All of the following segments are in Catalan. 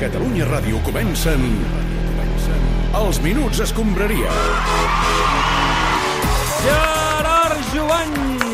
Catalunya Ràdio comencen... Els Minuts Escombraria. Gerard Jovany!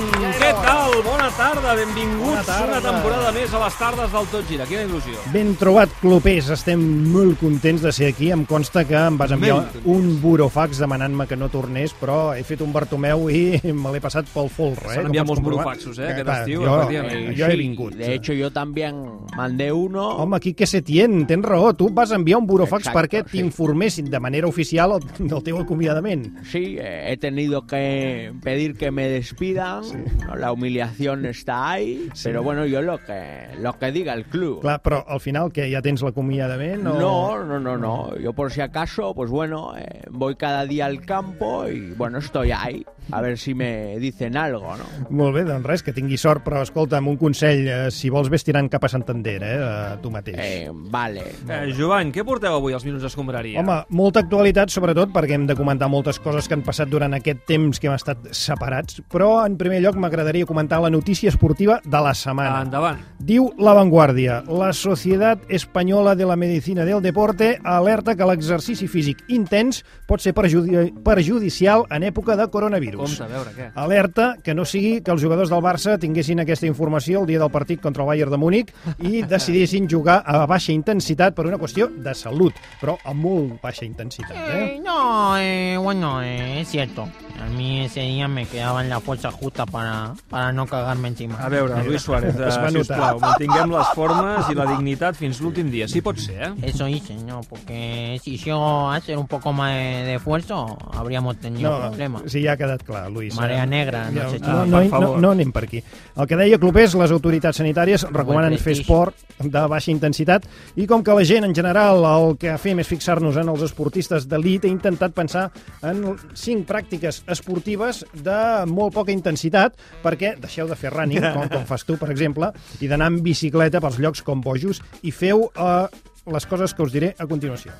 Què tal? Bona tarda, benvinguts Bona tarda. una temporada més a les tardes del Tot Gira. Quina il·lusió. Ben trobat, clubers. Estem molt contents de ser aquí. Em consta que em vas enviar un burofax demanant-me que no tornés, però he fet un Bartomeu i me l'he passat pel folre. Eh? S'han enviat molts burofaxos, eh, Que, aquest estiu, Jo, efectivament. jo he Sí, vingut. De hecho, yo también mandé uno. Home, aquí que se tien, tens raó. Tu vas enviar un burofax Exacto, perquè sí. t'informessin de manera oficial el- del teu acomiadament. Sí, eh, he tenido que pedir que me despidan. ¿no? La humillación está ahí. Pero bueno, yo lo que, lo que diga el club. Clar, però al final que ja tens l'acomiadament? O... No, no, no, no. Yo por si acaso, pues bueno, eh, voy cada día al campo y bueno, estoy ahí. A ver si me dicen algo, ¿no? Molt bé, doncs res, que tingui sort, però escolta'm, un consell, eh, si vols ves tirant cap a Santander, eh, a tu mateix. Eh, vale. Eh, Jovany, què porteu avui als Minuts Escombraria? Home, molta actualitat, sobretot perquè hem de comentar moltes coses que han passat durant aquest temps que hem estat separats, però en primer lloc m'agradaria comentar la notícia esportiva de la setmana. Endavant. Diu La Vanguardia, la Societat Espanyola de la Medicina del Deporte alerta que l'exercici físic intens pot ser perjudi perjudicial en època de coronavirus. Compte, a veure què. Alerta que no sigui que els jugadors del Barça tinguessin aquesta informació el dia del partit contra el Bayern de Múnich i decidissin jugar a baixa intensitat per una qüestió de salut, però a molt baixa intensitat. Eh? Eh, no, eh, bueno, eh, es cierto. A mí ese día me quedaban la fuerza justa para, para no cagarme encima. A veure, Luis Suárez, eh, sisplau, mantinguem les formes i la dignitat fins l'últim dia. Sí pot ser, eh? Eso hice, ¿no? Porque si yo hacer un poco más de, esfuerzo, habríamos tenido problemas. sí, ja ha quedat clar, Luis. Marea Eh, negra, no ja- sé no, no, per no, favor. no anem per aquí. El que deia Clopés, les autoritats sanitàries recomanen fer esport de baixa intensitat i com que la gent en general el que fem és fixar-nos en els esportistes d'elit, he intentat pensar en cinc pràctiques esportives de molt poca intensitat perquè deixeu de fer running, com, com fas tu, per exemple, i d'anar en bicicleta pels llocs com bojos i feu eh, les coses que us diré a continuació.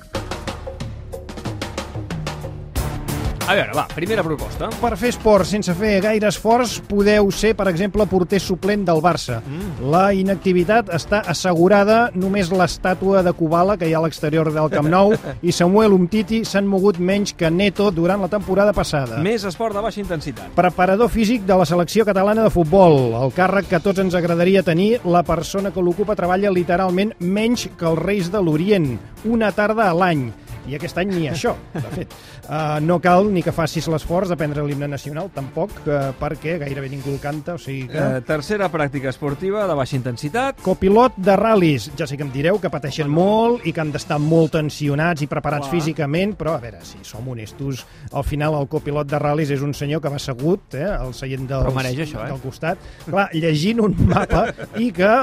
A veure, va, primera proposta. Per fer esport sense fer gaire esforç podeu ser, per exemple, porter suplent del Barça. Mm. La inactivitat està assegurada, només l'estàtua de Kubala que hi ha a l'exterior del Camp Nou i Samuel Umtiti s'han mogut menys que Neto durant la temporada passada. Més esport de baixa intensitat. Preparador físic de la selecció catalana de futbol. El càrrec que tots ens agradaria tenir, la persona que l'ocupa treballa literalment menys que els Reis de l'Orient, una tarda a l'any. I aquest any ni això, de fet. Uh, no cal ni que facis l'esforç d'aprendre l'himne nacional, tampoc, uh, perquè gairebé ningú el canta, o sigui que... Eh, tercera pràctica esportiva de baixa intensitat. Copilot de ral·lis. Ja sé que em direu que pateixen molt i que han d'estar molt tensionats i preparats Clar. físicament, però a veure, si som honestos, al final el copilot de ral·lis és un senyor que va assegut eh, al seient dels, mereix això, eh? del costat, clar, llegint un mapa i que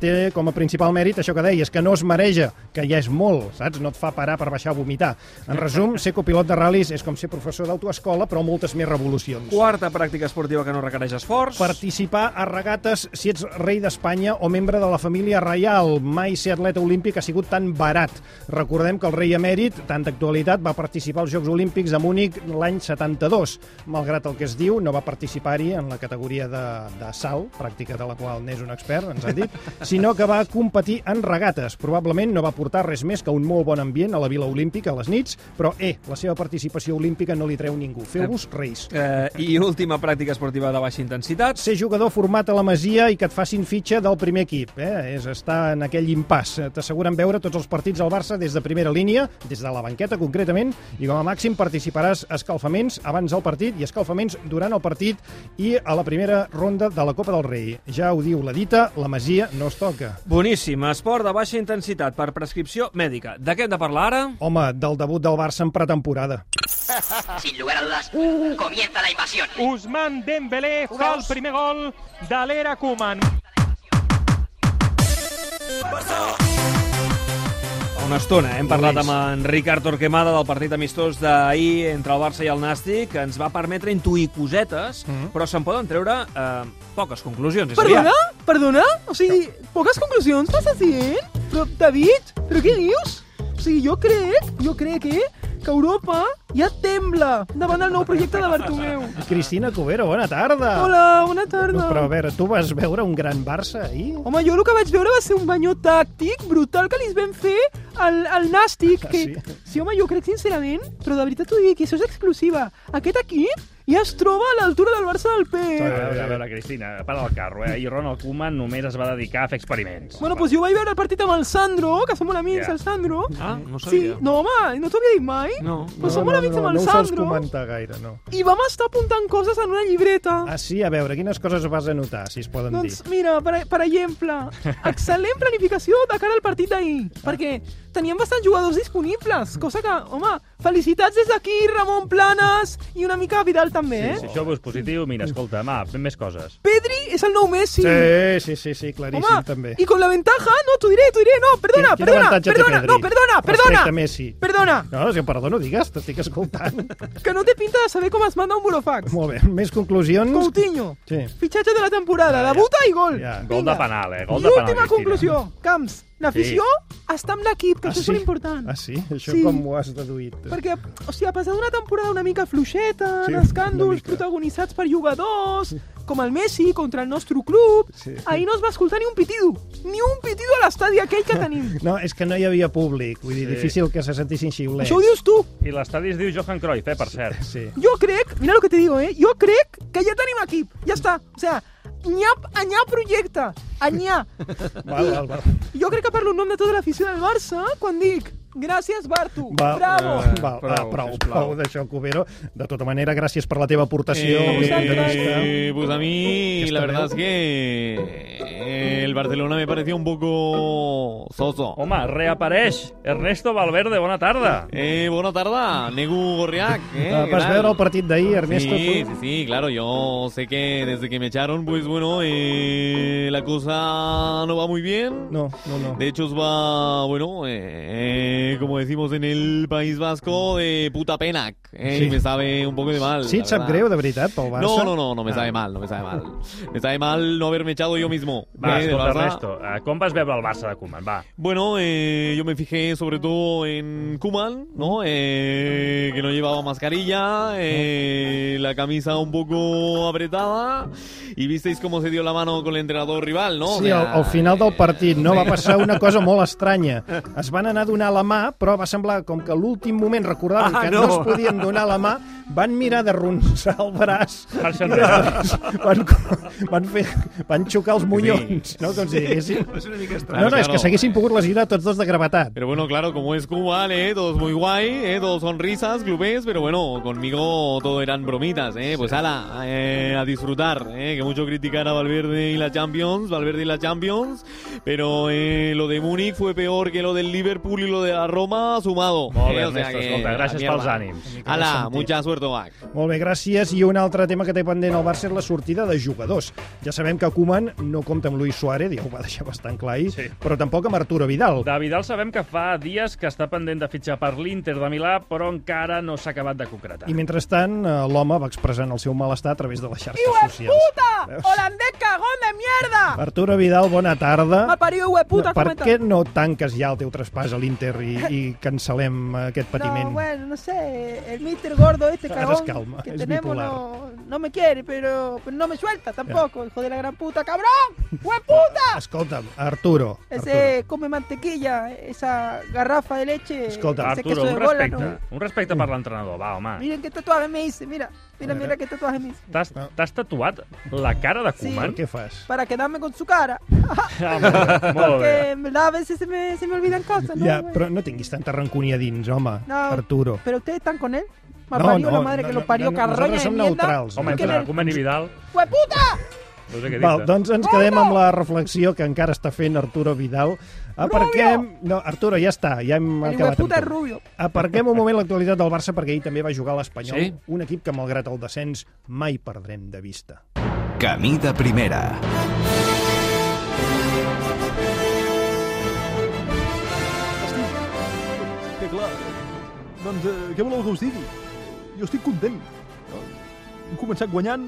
té com a principal mèrit això que deies, que no es mareja, que ja és molt, saps? No et fa parar per baixar vomitar. En resum, ser copilot de ral·lis és com ser professor d'autoescola, però moltes més revolucions. Quarta pràctica esportiva que no requereix esforç. Participar a regates si ets rei d'Espanya o membre de la família reial. Mai ser atleta olímpic ha sigut tan barat. Recordem que el rei emèrit, tant d'actualitat, va participar als Jocs Olímpics de Múnich l'any 72. Malgrat el que es diu, no va participar-hi en la categoria de, de salt, pràctica de la qual n'és un expert, ens han dit, sinó que va competir en regates. Probablement no va portar res més que un molt bon ambient a la Vila Olímpica a les nits, però, eh, la seva participació olímpica no li treu ningú. Feu-vos reis. Eh, I última pràctica esportiva de baixa intensitat. ser jugador format a la Masia i que et facin fitxa del primer equip. Eh? És estar en aquell impàs. Eh, T'asseguren veure tots els partits al Barça des de primera línia, des de la banqueta concretament, i com a màxim participaràs a escalfaments abans del partit i escalfaments durant el partit i a la primera ronda de la Copa del Rei. Ja ho diu la dita, la Masia no es toca. Boníssim, esport de baixa intensitat per prescripció mèdica. De què hem de parlar ara? Home, del debut del Barça en pretemporada. Sin lugar a dudas, comienza la invasión. Usman Dembélé fa el primer gol de l'era Koeman. Una estona hem parlat amb en Ricard Torquemada del partit amistós d'ahir entre el Barça i el Nàstic, que ens va permetre intuir cosetes, però se'n poden treure eh, poques conclusions. És Perdona? aviat. Perdona? O sigui, poques conclusions t'estàs dient? Però, David, però què dius? O sigui, jo crec, jo crec que, que Europa ja tembla davant del nou projecte de Bartomeu. Cristina Cubero, bona tarda. Hola, bona tarda. Però a veure, tu vas veure un gran Barça ahir? Home, jo el que vaig veure va ser un banyó tàctic brutal que li vam fer al, al Nàstic. Ah, Que, sí? sí, home, jo crec sincerament, però de veritat t'ho dic, això és exclusiva. Aquest equip ja es troba a l'altura del Barça del A P. veure, a veure, Cristina, para el carro, eh? Ahir Ronald Koeman només es va dedicar a fer experiments. Bueno, doncs jo vaig veure el partit amb el Sandro, que som molt amics, Ja. el Sandro. Ah, no Sí, sabia. no, home, no t'ho havia dit mai? No. Però som molt amics amb el no Sandro. comentar gaire, no. I vam estar apuntant coses en una llibreta. Ah, sí? A veure, quines coses vas anotar, si es poden Doncs dir? mira, per, per exemple, excel·lent planificació de cara al partit d'ahir, perquè teníem bastants jugadors disponibles, cosa que, home, felicitats des d'aquí, Ramon Planes, i una mica Vidal també, eh? Si això veus positiu, mira, escolta, va, fem més coses. Pedri és el nou Messi. Sí, sí, sí, sí claríssim, Home, també. y con la ventaja, no, t'ho diré, t'ho diré, no, perdona, Quin- quin perdona, perdona, no, perdona, perdona, Messi. perdona, No, si perdó, digues, t'estic escoltant. que no té pinta de saber com es manda un burofax. Molt bé, més conclusions? Coutinho, Sí. fitxatge de la temporada, debuta i gol. Ja. Gol de penal, eh? Gol I de penal, última Cristina. conclusió, Camps, l'afició està amb l'equip, que Ah, això és sí? molt important. Ah, sí? Això Sí. com ho has deduït? Perquè, o sigui, a pesar d'una temporada una mica fluixeta, Sí, sí, escàndols protagonitzats per jugadors, com el Messi contra el nostre club, Sí. ahir no es va escoltar ni un pitido, ni un pitido a l'estadi aquell que tenim. No, és que no hi havia públic, vull dir, Sí. difícil que se sentissin xiulets. Això ho dius tu. I l'estadi es diu Johan Cruyff, eh, per cert. Sí. Jo crec, mira lo que te digo, eh? Jo crec que ja tenim equip, ja està. O sea, nyap, anyà projecte, anyà. Val, val, val. Jo crec que parlo en nom de tota l'afició del Barça quan dic gràcies, Bartu, Va, bravo. eh, val, Prou, ah, prou, sisplau. prou d'això, Cubero. De tota manera, gràcies per la teva aportació. Eh. Eh, pues a mí ¿Esta la verdad veo? es que eh, el Barcelona me pareció un poco soso. Home, reapareix Ernesto Valverde, bona tarda. Eh, bona tarda, Negu Gorriac. Eh, Ah, ¿qué Vas tal? veure el partit d'ahir, Ernesto? Sí, sí, sí, claro, yo sé que desde que me echaron, pues bueno, eh, la cosa no va muy bien. No, no, no. De hecho, os va, bueno, eh, como decimos en el País Vasco, de puta pena. Eh, Sí. y me sabe un poco de mal. Sí, et sap verdad. greu, de veritat, pel Barça? No, no, no, no me Ah. sabe mal, no me sabe mal. Me sabe mal no haberme echado yo mismo. Va, eh, del escolta, Barça. Ernesto, eh, com vas veure el Barça de Koeman? Va. Bueno, eh, yo me fijé sobre todo en Kuman, ¿no? Eh, que no llevaba mascarilla, eh, la camisa un poco apretada y visteis cómo se dio la mano con el entrenador rival, ¿no? O Sí, sea, al, al final del partit no va passar una cosa molt estranya. Es van anar a donar la mà, però va semblar com que a l'últim moment recordaven Ah, que no. no. es podien donar la mà, van mirar d'arronsar el braç van, van, fer, van xocar els monyons, no? com si diguéssim. És una mica estrany. No, no, és claro. que s'haguessin pogut lesionar tots dos de gravetat. Pero bueno, claro, como es Kuman, ¿eh? Todos muy guay, ¿eh? Todos son risas, clubes, pero bueno, conmigo todo eran bromitas, ¿eh? Pues ala, eh, a disfrutar, ¿eh? Que mucho criticar a Valverde y la Champions, Valverde y la Champions, pero eh, lo de Múnich fue peor que lo del Liverpool y lo de la Roma sumado. Molt bé, eh, o sea Ernesto, que, escolta, a la gràcies pels ànims. Ala, mucha suerte, Oac. Molt bé, gràcies. I un altre tema que té pendent el Barça és la sortida de jugadors. Ja sabem que Koeman no compta amb Luis Suárez, ja ho va deixar bastant clar ahir, Sí. però tampoc amb Arturo Vidal. De Vidal sabem que fa dies que està pendent de fitxar per l'Inter de Milà, però encara no s'ha acabat de concretar. I mentrestant, eh, l'home va expressant el seu malestar a través de les xarxes socials. ¡Puta! Veus? ¡Holandés cagón de mierda! Arturo Vidal, bona tarda. Mal parido, hueputa, per comenta. què no tanques ja el teu traspàs a l'Inter i, i cancel·lem aquest patiment? No, bueno, no sé, el mister gordo este cagón es calma, que es tenemos bipolar. no, no me quiere, pero, pero no me suelta tampoco, hijo de la gran puta, cabrón, hueputa. Escolta'm, Arturo. Ese come mantequilla, esa garrafa de leche, Escolta, ese Arturo, queso un de bola, respecte. no. Un respecte per l'entrenador, va, home. Miren qué tatuaje me hice, mira, mira, mira qué tatuaje me hice. T'has t'has tatuat la cara de Sí. Koeman? Què fas? Para quedarme con su cara, Ah, molt bé, molt bé. que en verdad a veces se me, se me olvidan cosas, ¿no? Ja, però no tinguis tanta rancúnia dins, home, No. Arturo. Pero ustedes están con él. Me No, parió no, la madre no, que no, lo parió, no, no, nosaltres de som mierda. neutrals. Home, ¿Qué entre Koeman i Vidal, ¡Hueputa! no sé què Val, doncs ens quedem amb la reflexió que encara està fent Arturo Vidal. Aparquem... No, Arturo, ja està, ja hem El acabat. tu. rubio. Aparquem un moment l'actualitat del Barça perquè ahir també va jugar l'Espanyol, Sí? un equip que malgrat el descens mai perdrem de vista. Camí de primera. Que clar, doncs eh, què voleu que us digui? Jo estic content. Hem començat guanyant,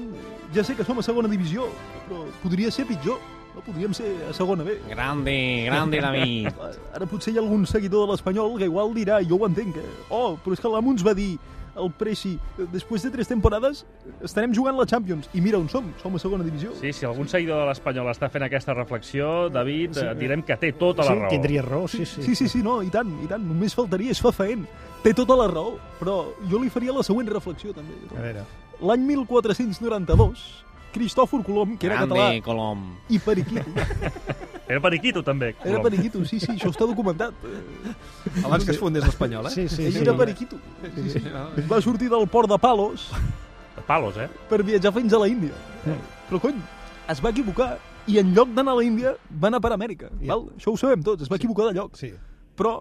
ja sé que som a segona divisió, però podria ser pitjor. no podríem ser a segona B. Grande, grande, David. Ara potser hi ha algun seguidor de l'Espanyol que igual dirà, jo ho entenc, que, oh, però és que l'amo ens va dir el Preixi, després de tres temporades estarem jugant la Champions. I mira on som, som a segona divisió. Sí, si algun seguidor de l'Espanyol està fent aquesta reflexió, David, Sí. sí. direm que té tota la Sí, raó. tindria raó, sí, sí. Sí, sí, sí, no, i tant, i tant, només faltaria, és fefaent. Té tota la raó, però jo li faria la següent reflexió, també. A veure. L'any 1492, Cristòfor Colom, que era Grande, català, Colom. i periquito. Era periquito, també. Era Colom. periquito, sí, sí, això està documentat. Abans que es fundés l'Espanyol, eh? Sí, sí, Ell sí. era periquito. Sí, sí. Va sortir del port de Palos De palos, eh? per viatjar fins a la Índia. Però, cony, es va equivocar i en lloc d'anar a la Índia va anar per Amèrica. Val? Això ho sabem tots, es va equivocar de lloc. Sí. Però,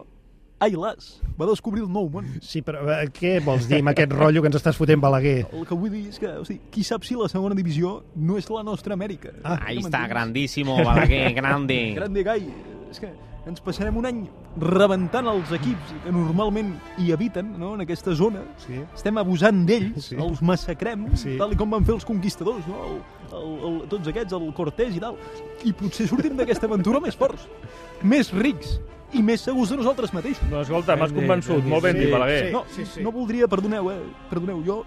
ai las, va descobrir el nou món. Sí, però eh, què vols dir amb aquest rotllo que ens estàs fotent, Balaguer? El que vull dir és que, o sigui, qui sap si la segona divisió no és la nostra Amèrica. Ah, Ahí está, grandísimo, Balaguer, grande. Grande Gai. És que ens passarem un any rebentant els equips que normalment hi habiten, no?, en aquesta zona. Sí. Estem abusant d'ells, Sí. els massacrem, Sí. tal com van fer els conquistadors, no? El, el, el, tots aquests, el Cortés i tal. I potser sortim d'aquesta aventura més forts, més rics i més segurs de nosaltres mateixos. No, escolta, m'has convençut. ben Molt ben dit. dit, Balaguer. Sí. No, no voldria, perdoneu, eh, perdoneu, jo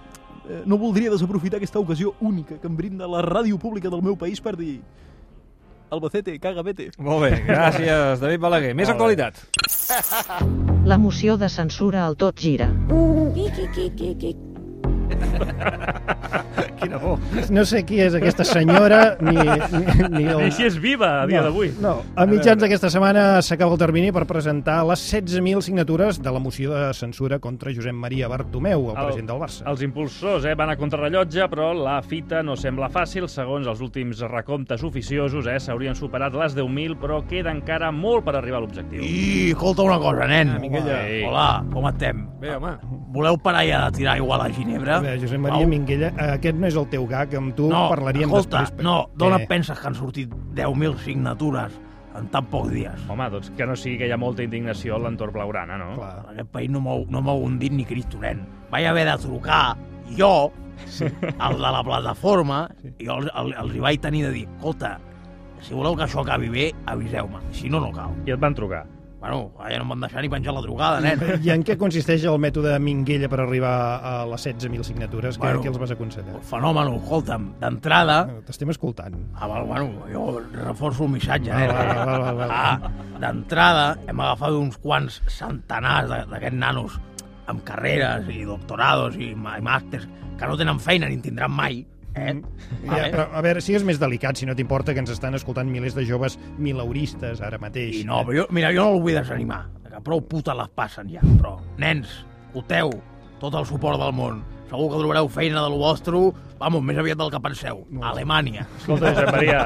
eh, no voldria desaprofitar aquesta ocasió única que em brinda la ràdio pública del meu país per dir Albacete, caga vete. Molt bé, gràcies, David Balaguer. Més Molt bé. actualitat. La moció de censura al tot gira. Quina por. No sé qui és aquesta senyora, ni, ni, ni el... Ni si és viva a dia no, d'avui. No, a mitjans d'aquesta setmana s'acaba el termini per presentar les 16.000 signatures de la moció de censura contra Josep Maria Bartomeu, el, president del Barça. Els impulsors eh, van a contrarrellotge, però la fita no sembla fàcil. Segons els últims recomptes oficiosos, eh, s'haurien superat les 10.000, però queda encara molt per arribar a l'objectiu. I escolta una cosa, nen. Ah, Minguella. Ei. Hola, com estem? Bé, home. Voleu parar ja de tirar aigua a la Ginebra? A veure, Josep Maria Au. Minguella, aquest no és el teu gag, amb tu no, parlaríem escolta, després. no, d'on Què? et penses que han sortit 10.000 signatures en tan pocs dies? Home, doncs que no sigui que hi ha molta indignació a l'entorn blaugrana, no? Clar. En aquest país no m'ho no m'ho hundit ni Cristo, nen. Vaig haver de trucar jo, sí. el de la plataforma, sí. i els, el, els hi vaig tenir de dir, escolta, si voleu que això acabi bé, aviseu-me, si no, no cal. I et van trucar. Bueno, ja no em van deixar ni penjar la trucada, nen. I en què consisteix el mètode Minguella per arribar a les 16.000 signatures? Bueno. què els vas aconsellar? Fenomen, escolta'm, d'entrada... T'estem escoltant. Ah, val, bueno, jo reforço el missatge, Val, eh? val, val, val, val. Ah, d'entrada hem agafat uns quants centenars d'aquests nanos amb carreres i doctorados i màsters que no tenen feina ni en tindran mai, eh? Ja, però, a veure, sigues més delicat, si no t'importa que ens estan escoltant milers de joves milauristes ara mateix. I no, però jo, mira, jo no el vull desanimar, que prou puta les passen ja, però, nens, escolteu, tot el suport del món. Segur que trobareu feina de lo vostre, vamos, més aviat del que penseu, a Alemanya. Escolta, Josep Maria,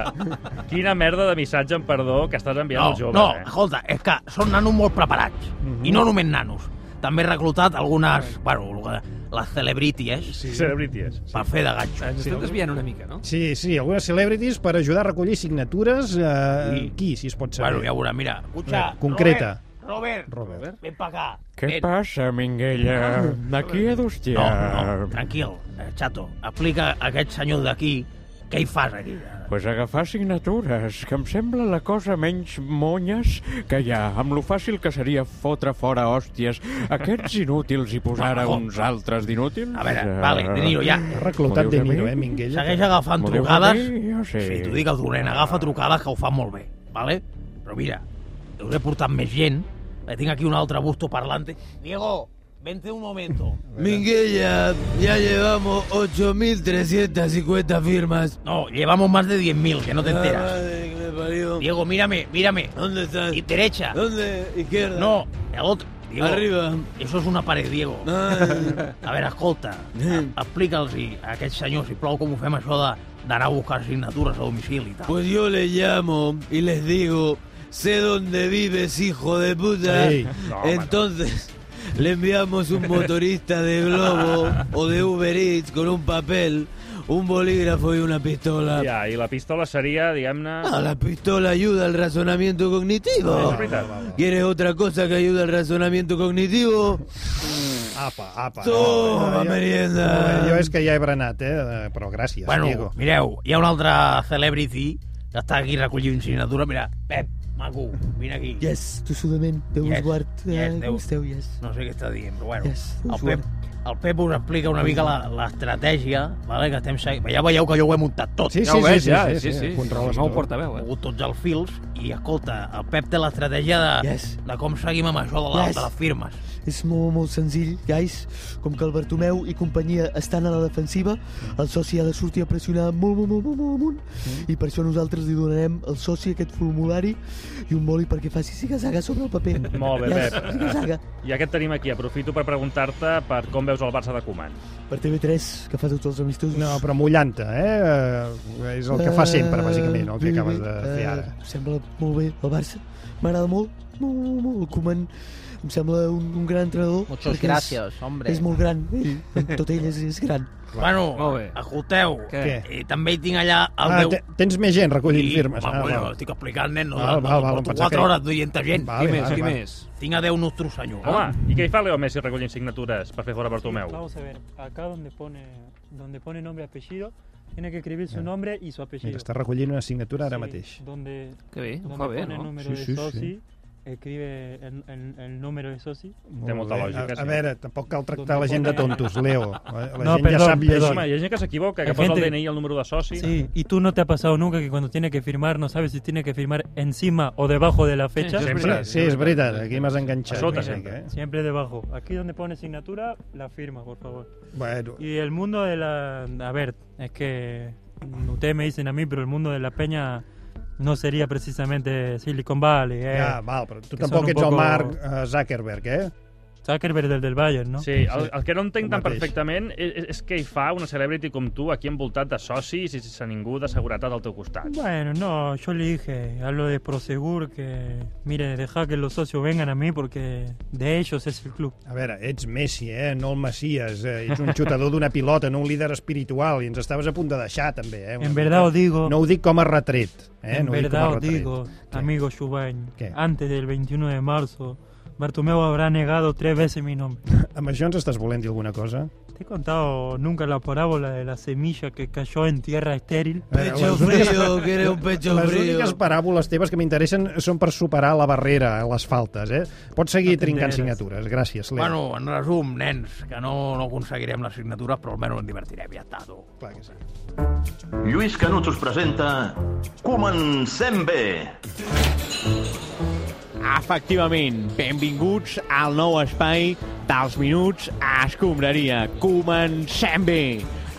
quina merda de missatge, amb perdó, que estàs enviant No, als joves, no, eh? escolta, és que són nanos molt preparats. I no només nanos. També he reclutat algunes, bueno, lo que- les celebrities, Sí. Celebrities. per fer de gatxo. Ens estem desviant una mica, no? Sí, sí, algunes celebrities per ajudar a recollir signatures. Eh, Qui, si es pot saber? Bueno, ja veurà, mira, escucha, Concreta. Robert, Robert. Robert, ven pa acá. ¿Qué Ven. pasa, Minguella? Aquí he d'hòstia. No, no, tranquil, eh, xato, explica a aquest senyor d'aquí què hi fas aquí. Pues agafar signatures, que em sembla la cosa menys monyes que hi ha, amb lo fàcil que seria fotre fora hòsties aquests inútils i posar a uns altres d'inútils. A veure, Eh, vale, De Niro, ja. Ha reclutat De Niro, eh, Minguella? Segueix agafant trucades. mi? Jo sé. Sí, t'ho dic al dolent, agafa trucades que ho fan molt bé, vale? Però mira, us he portat més gent, eh, tinc aquí un altre busto parlante. Diego, vente un momento. Minguella, ya llevamos 8.350 firmas. No, llevamos más de 10.000, que no te Ah, enteras. madre que me parió. Diego, mírame, mírame. ¿Dónde estás? Y derecha. ¿Dónde? Izquierda. No, el otro. Diego, Arriba. Eso es una pared, Diego. Ai. A veure, escolta, explica'ls a aquests senyors, si plou, com ho fem això de d'anar a buscar signatures a domicili i tal. Pues yo les llamo y les digo, sé dónde vives, hijo de puta. Ey. No. Entonces, le enviamos un motorista de Globo o de Uber Eats con un papel, un bolígrafo y una pistola. Ja, i la pistola seria, diguem-ne... Ah, la pistola ayuda al razonamiento cognitivo. És veritat. ¿Quieres otra cosa que ayude al razonamiento cognitivo? Apa, apa. Toma, jo- merienda. Jo és que ja he berenat, eh? Però gràcies, Bueno, Diego. mireu, hi ha un altre celebrity està aquí recollint signatura. Mira, Pep, maco, vine aquí. Yes, tossudament, Déu Yes, us guard. yes, Eh, Déu. com esteu, yes. No sé què està dient, però bueno. Yes, el, Pep, el Pep us explica una mica la- l'estratègia, vale, que estem seguint. Ja veieu que jo ho he muntat tot. Sí, Ja sí, ho veig, sí, ja, sí, sí, sí, sí. controles El meu tot. portaveu, eh? mogut tots els fils i escolta, el Pep té l'estratègia de, Yes. de com seguim amb això de, la, Yes. de les firmes. És molt, molt senzill, guys. Com que el Bartomeu i companyia estan a la defensiva, el soci ha de sortir a pressionar molt, molt, molt, molt, molt amunt. I per això nosaltres li donarem al soci aquest formulari i un boli perquè faci siga-saga sobre el paper. Molt bé, Yes, Pep. Ja que et tenim aquí, aprofito per preguntar-te per com veus el Barça de Koeman. Per TV3, que fa tots els amistosos. No, però mullant-te, eh? Eh, És el que fa sempre, bàsicament, el que acabes de fer ara. Eh, em sembla molt bé el Barça. M'agrada molt, molt, molt, molt. El Koeman em sembla un, un gran entrenador. Muchas perquè gracias, és, hombre. És molt gran, ell. Tot ell és, és gran. Bueno, escolteu, Què? i també hi tinc allà el Ah, meu... te- tens més gent recollint I, firmes. Va, Ah, bueno, val. estic explicant, nen, no, Val, no, val, val, porto em pensava 4 que- hores duient gent. Vale, Qui més, vale, qui vale. més? Tinc a Déu nostre senyor. Home, i què hi fa Leo Messi recollint signatures per fer fora Bartomeu? Vamos a ver, acá donde pone, donde pone nombre y apellido, tiene que escribir su nombre y su apellido. Mira, està recollint una signatura ara Sí, mateix. Donde, Que bé, ho donde fa bé, pone el no? número Sí, de sí, soci, sí. Escribe el, el- el número de soci. Té molta bé. lògica, A, sí. a veure, tampoc cal tractar la gent de tontos, Leo. La, No, gent perdón, ja sap llegir. Home, hi ha gent que s'equivoca, que posa el gente- DNI i el número de soci. Sí, y tú no te ha pasado nunca que cuando tiene que firmar no sabes si tiene que firmar encima o debajo de la fecha. Sí, Sempre. Sí, és veritat, aquí m'has enganxat. A sota, sempre. eh? Siempre debajo. Aquí donde pone signatura, la firma, por favor. Bueno, Y el mundo de la... A ver, es que ustedes me dicen a mí, pero el mundo de la peña no sería precisamente Silicon Valley. Eh? ja, val, però tu que tampoc ets el poco- Mark eh, Zuckerberg, eh? Zuckerberg del del Bayern, ¿no? Sí, el, el que no entenc El tan mateix. perfectament és, és què hi fa una celebrity com tu aquí envoltat de socis i sense ningú de seguretat al teu costat. Bueno, no, yo le dije a lo de Prosegur que, mire, deja que los socios vengan a mí porque de ellos es el club. A veure, ets Messi, eh? no el Messias. Eh? Ets un xutador d'una pilota, no un líder espiritual, i ens estaves a punt de deixar, també. Eh? Una En mica. verdad os digo... No ho dic com a retret. Eh? en no ho dic com a verdad os retret. digo, amigo Shubain, ¿Qué? antes del 21 de marzo, Bartomeu habrá negado tres veces mi nombre. Amb això ens estàs volent dir alguna cosa? Te he contado nunca la parábola de la semilla que cayó en tierra estéril. Pecho frío, que eres un pecho Les frío. úniques paràboles teves que m'interessen són per superar la barrera, les faltes. Eh? Pots seguir trincant Atenderes. signatures. Gràcies, Leo. Bueno, en resum, nens, que no, no aconseguirem les signatures, però almenys ens divertirem, ja està, tu. Clar que sí. Lluís Canut us presenta Comencem bé! Efectivament, benvinguts al nou espai dels minuts a escombraria. Comencem bé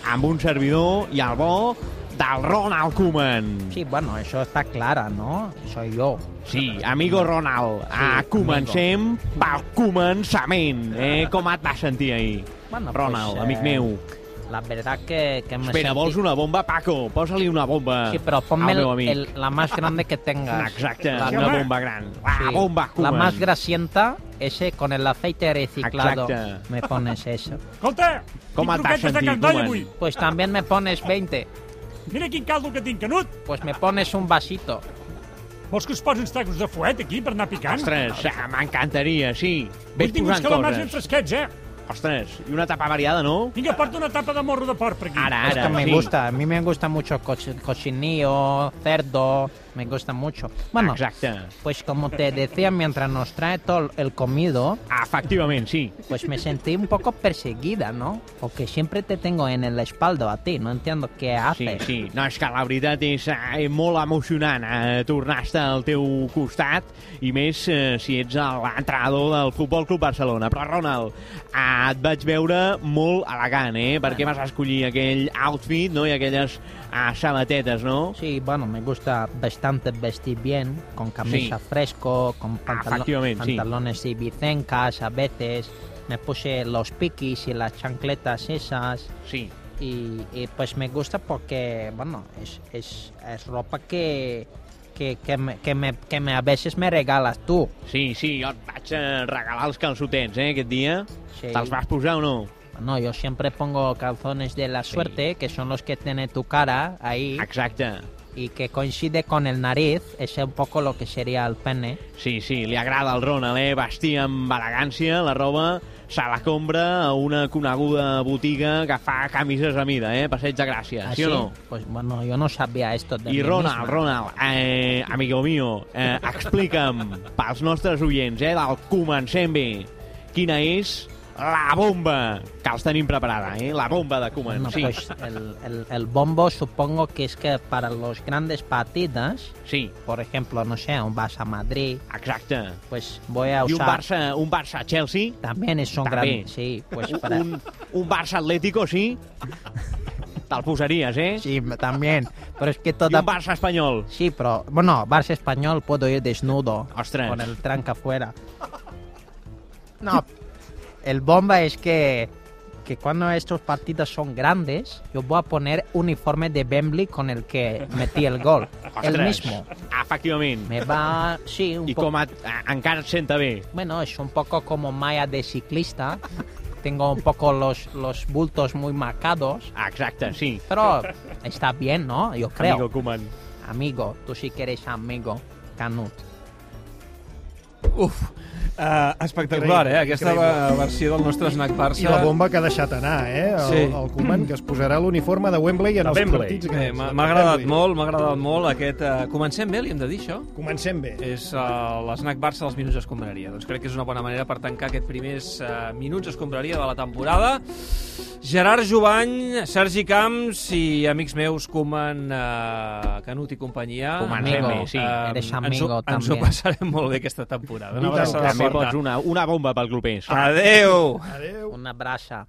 amb un servidor i el bo del Ronald Koeman. Sí, bueno, eso está clara, ¿no? Soy yo. Sí, amigo Ronald, ah, comencem pel començament. Eh? Com et vas sentir ahir? Bueno, Ronald, pues, amic eh, meu. La verdad que, que me Espera, sentí- vols una bomba, Paco? Posa-li una bomba Sí, ponme al meu el- el- la más grande que tengas. Exacte, La- una bomba gran. Ah, Sí, bomba, La Koeman. más grasienta, ese con el aceite reciclado. Exacte. Me pones eso. Escolta, Com et vas sentir, Koeman? Pues también me pones 20. Mira quin caldo que tinc, Canut. Pues me pones un vasito. Vols que es posi uns tacos de fuet aquí per anar picant? Ostres, ah, m'encantaria, sí. Ves posant coses. fresquets, eh? Ostres, i una tapa variada, no? Vinga, porta una tapa de morro de porc per aquí. Ara, Es que ara, me sí. gusta, a mí me gusta mucho cochi- cochinillo, cerdo, me gusta mucho. Bueno, Exacte. pues como te decía mientras nos trae todo el comido, Efectivament, sí. pues me sentí un poco perseguida, ¿no? Porque siempre te tengo en el espaldo a ti, no entiendo qué Sí, haces. sí. No, és que la veritat és eh, molt emocionant eh, tornar-te al teu costat i més eh, si ets l'entrenador del Futbol Club Barcelona. Però, Ronald, eh, et vaig veure molt elegant, eh? Perquè vas escollir aquell outfit, no?, i aquelles eh, sabatetes, no? Sí, bueno, me gusta bastante vestir bien, con camisa Sí. fresco, con pantalo- Efectivamente, sí. pantalones ibicencas a veces. Me puse los piquis y las chancletas esas. Sí. Y, y, pues me gusta porque, bueno, es, es, es ropa que, que, que, me, que, me, que me, a veces me regalas tú. Sí, sí, jo et vaig eh, regalar els calçotets, eh, aquest dia. Sí. Te'ls vas posar o no? No, yo siempre pongo calzones de la suerte, que son los que tiene tu cara ahí. Exacte. Y que coincide con el nariz, es un poco lo que sería el pene. Sí, sí, li agrada al Ronald, eh? Vestir amb elegància, la roba se la compra a una coneguda botiga que fa camises a mida, eh? Passeig de Gràcia, sí o no? Pues bueno, yo no sabía esto de I mí Ronald, misma. Ronald, eh, amigo mío, eh, explica'm pels nostres oients, eh, del Comencem bé, quina és la bomba que els tenim preparada, eh? La bomba de Koeman, Bueno, sí. pues el, el- el bombo supongo que es que para los grandes partidos, sí. por ejemplo, no sé, un Barça Madrid, Exacte. pues voy a I un usar... Barça, un Barça Chelsea? También es un També. gran... Sí, pues para... un, un Barça Atlético, sí? Te'l posaries, eh? Sí, también. Pero es que toda... I un Barça espanyol. Sí, pero bueno, Barça español puedo ir desnudo. Ostras. Con el tranca afuera. No, el bomba es que, que cuando estos partidos son grandes, yo voy a poner uniforme de Bembly con el que metí el gol. el mismo. Efectivament. Me va, sí, un I poco... com a, a, encara et senta bé. Bueno, es un poco como malla de ciclista. Tengo un poco los, los bultos muy marcados. Exacte, sí. Pero está bien, ¿no? Yo creo. Amigo Koeman. Amigo, tú sí que eres amigo, Canut. Uf, uh, espectacular, eh? Aquesta Increïble. versió del nostre snack Barça. I la bomba que ha deixat anar, eh? El, Sí. el Koeman, que es posarà l'uniforme de Wembley en De els Wembley. partits. Eh. M'ha agradat Wembley. molt, m'ha agradat molt aquest... Uh, comencem bé, li hem de dir això? Comencem bé. És uh, l'snack Barça dels minuts escombraria. Doncs crec que és una bona manera per tancar aquests primers uh, minuts escombraria de la temporada. Gerard Jovany, Sergi Camps i amics meus Koeman, uh, Canut i companyia. Bé, sí. eres ens ho, amigo ens ho també. passarem molt bé aquesta temporada. Una abraçada forta. una, una bomba pel clubers. Adeu! Adeu. Una brasa.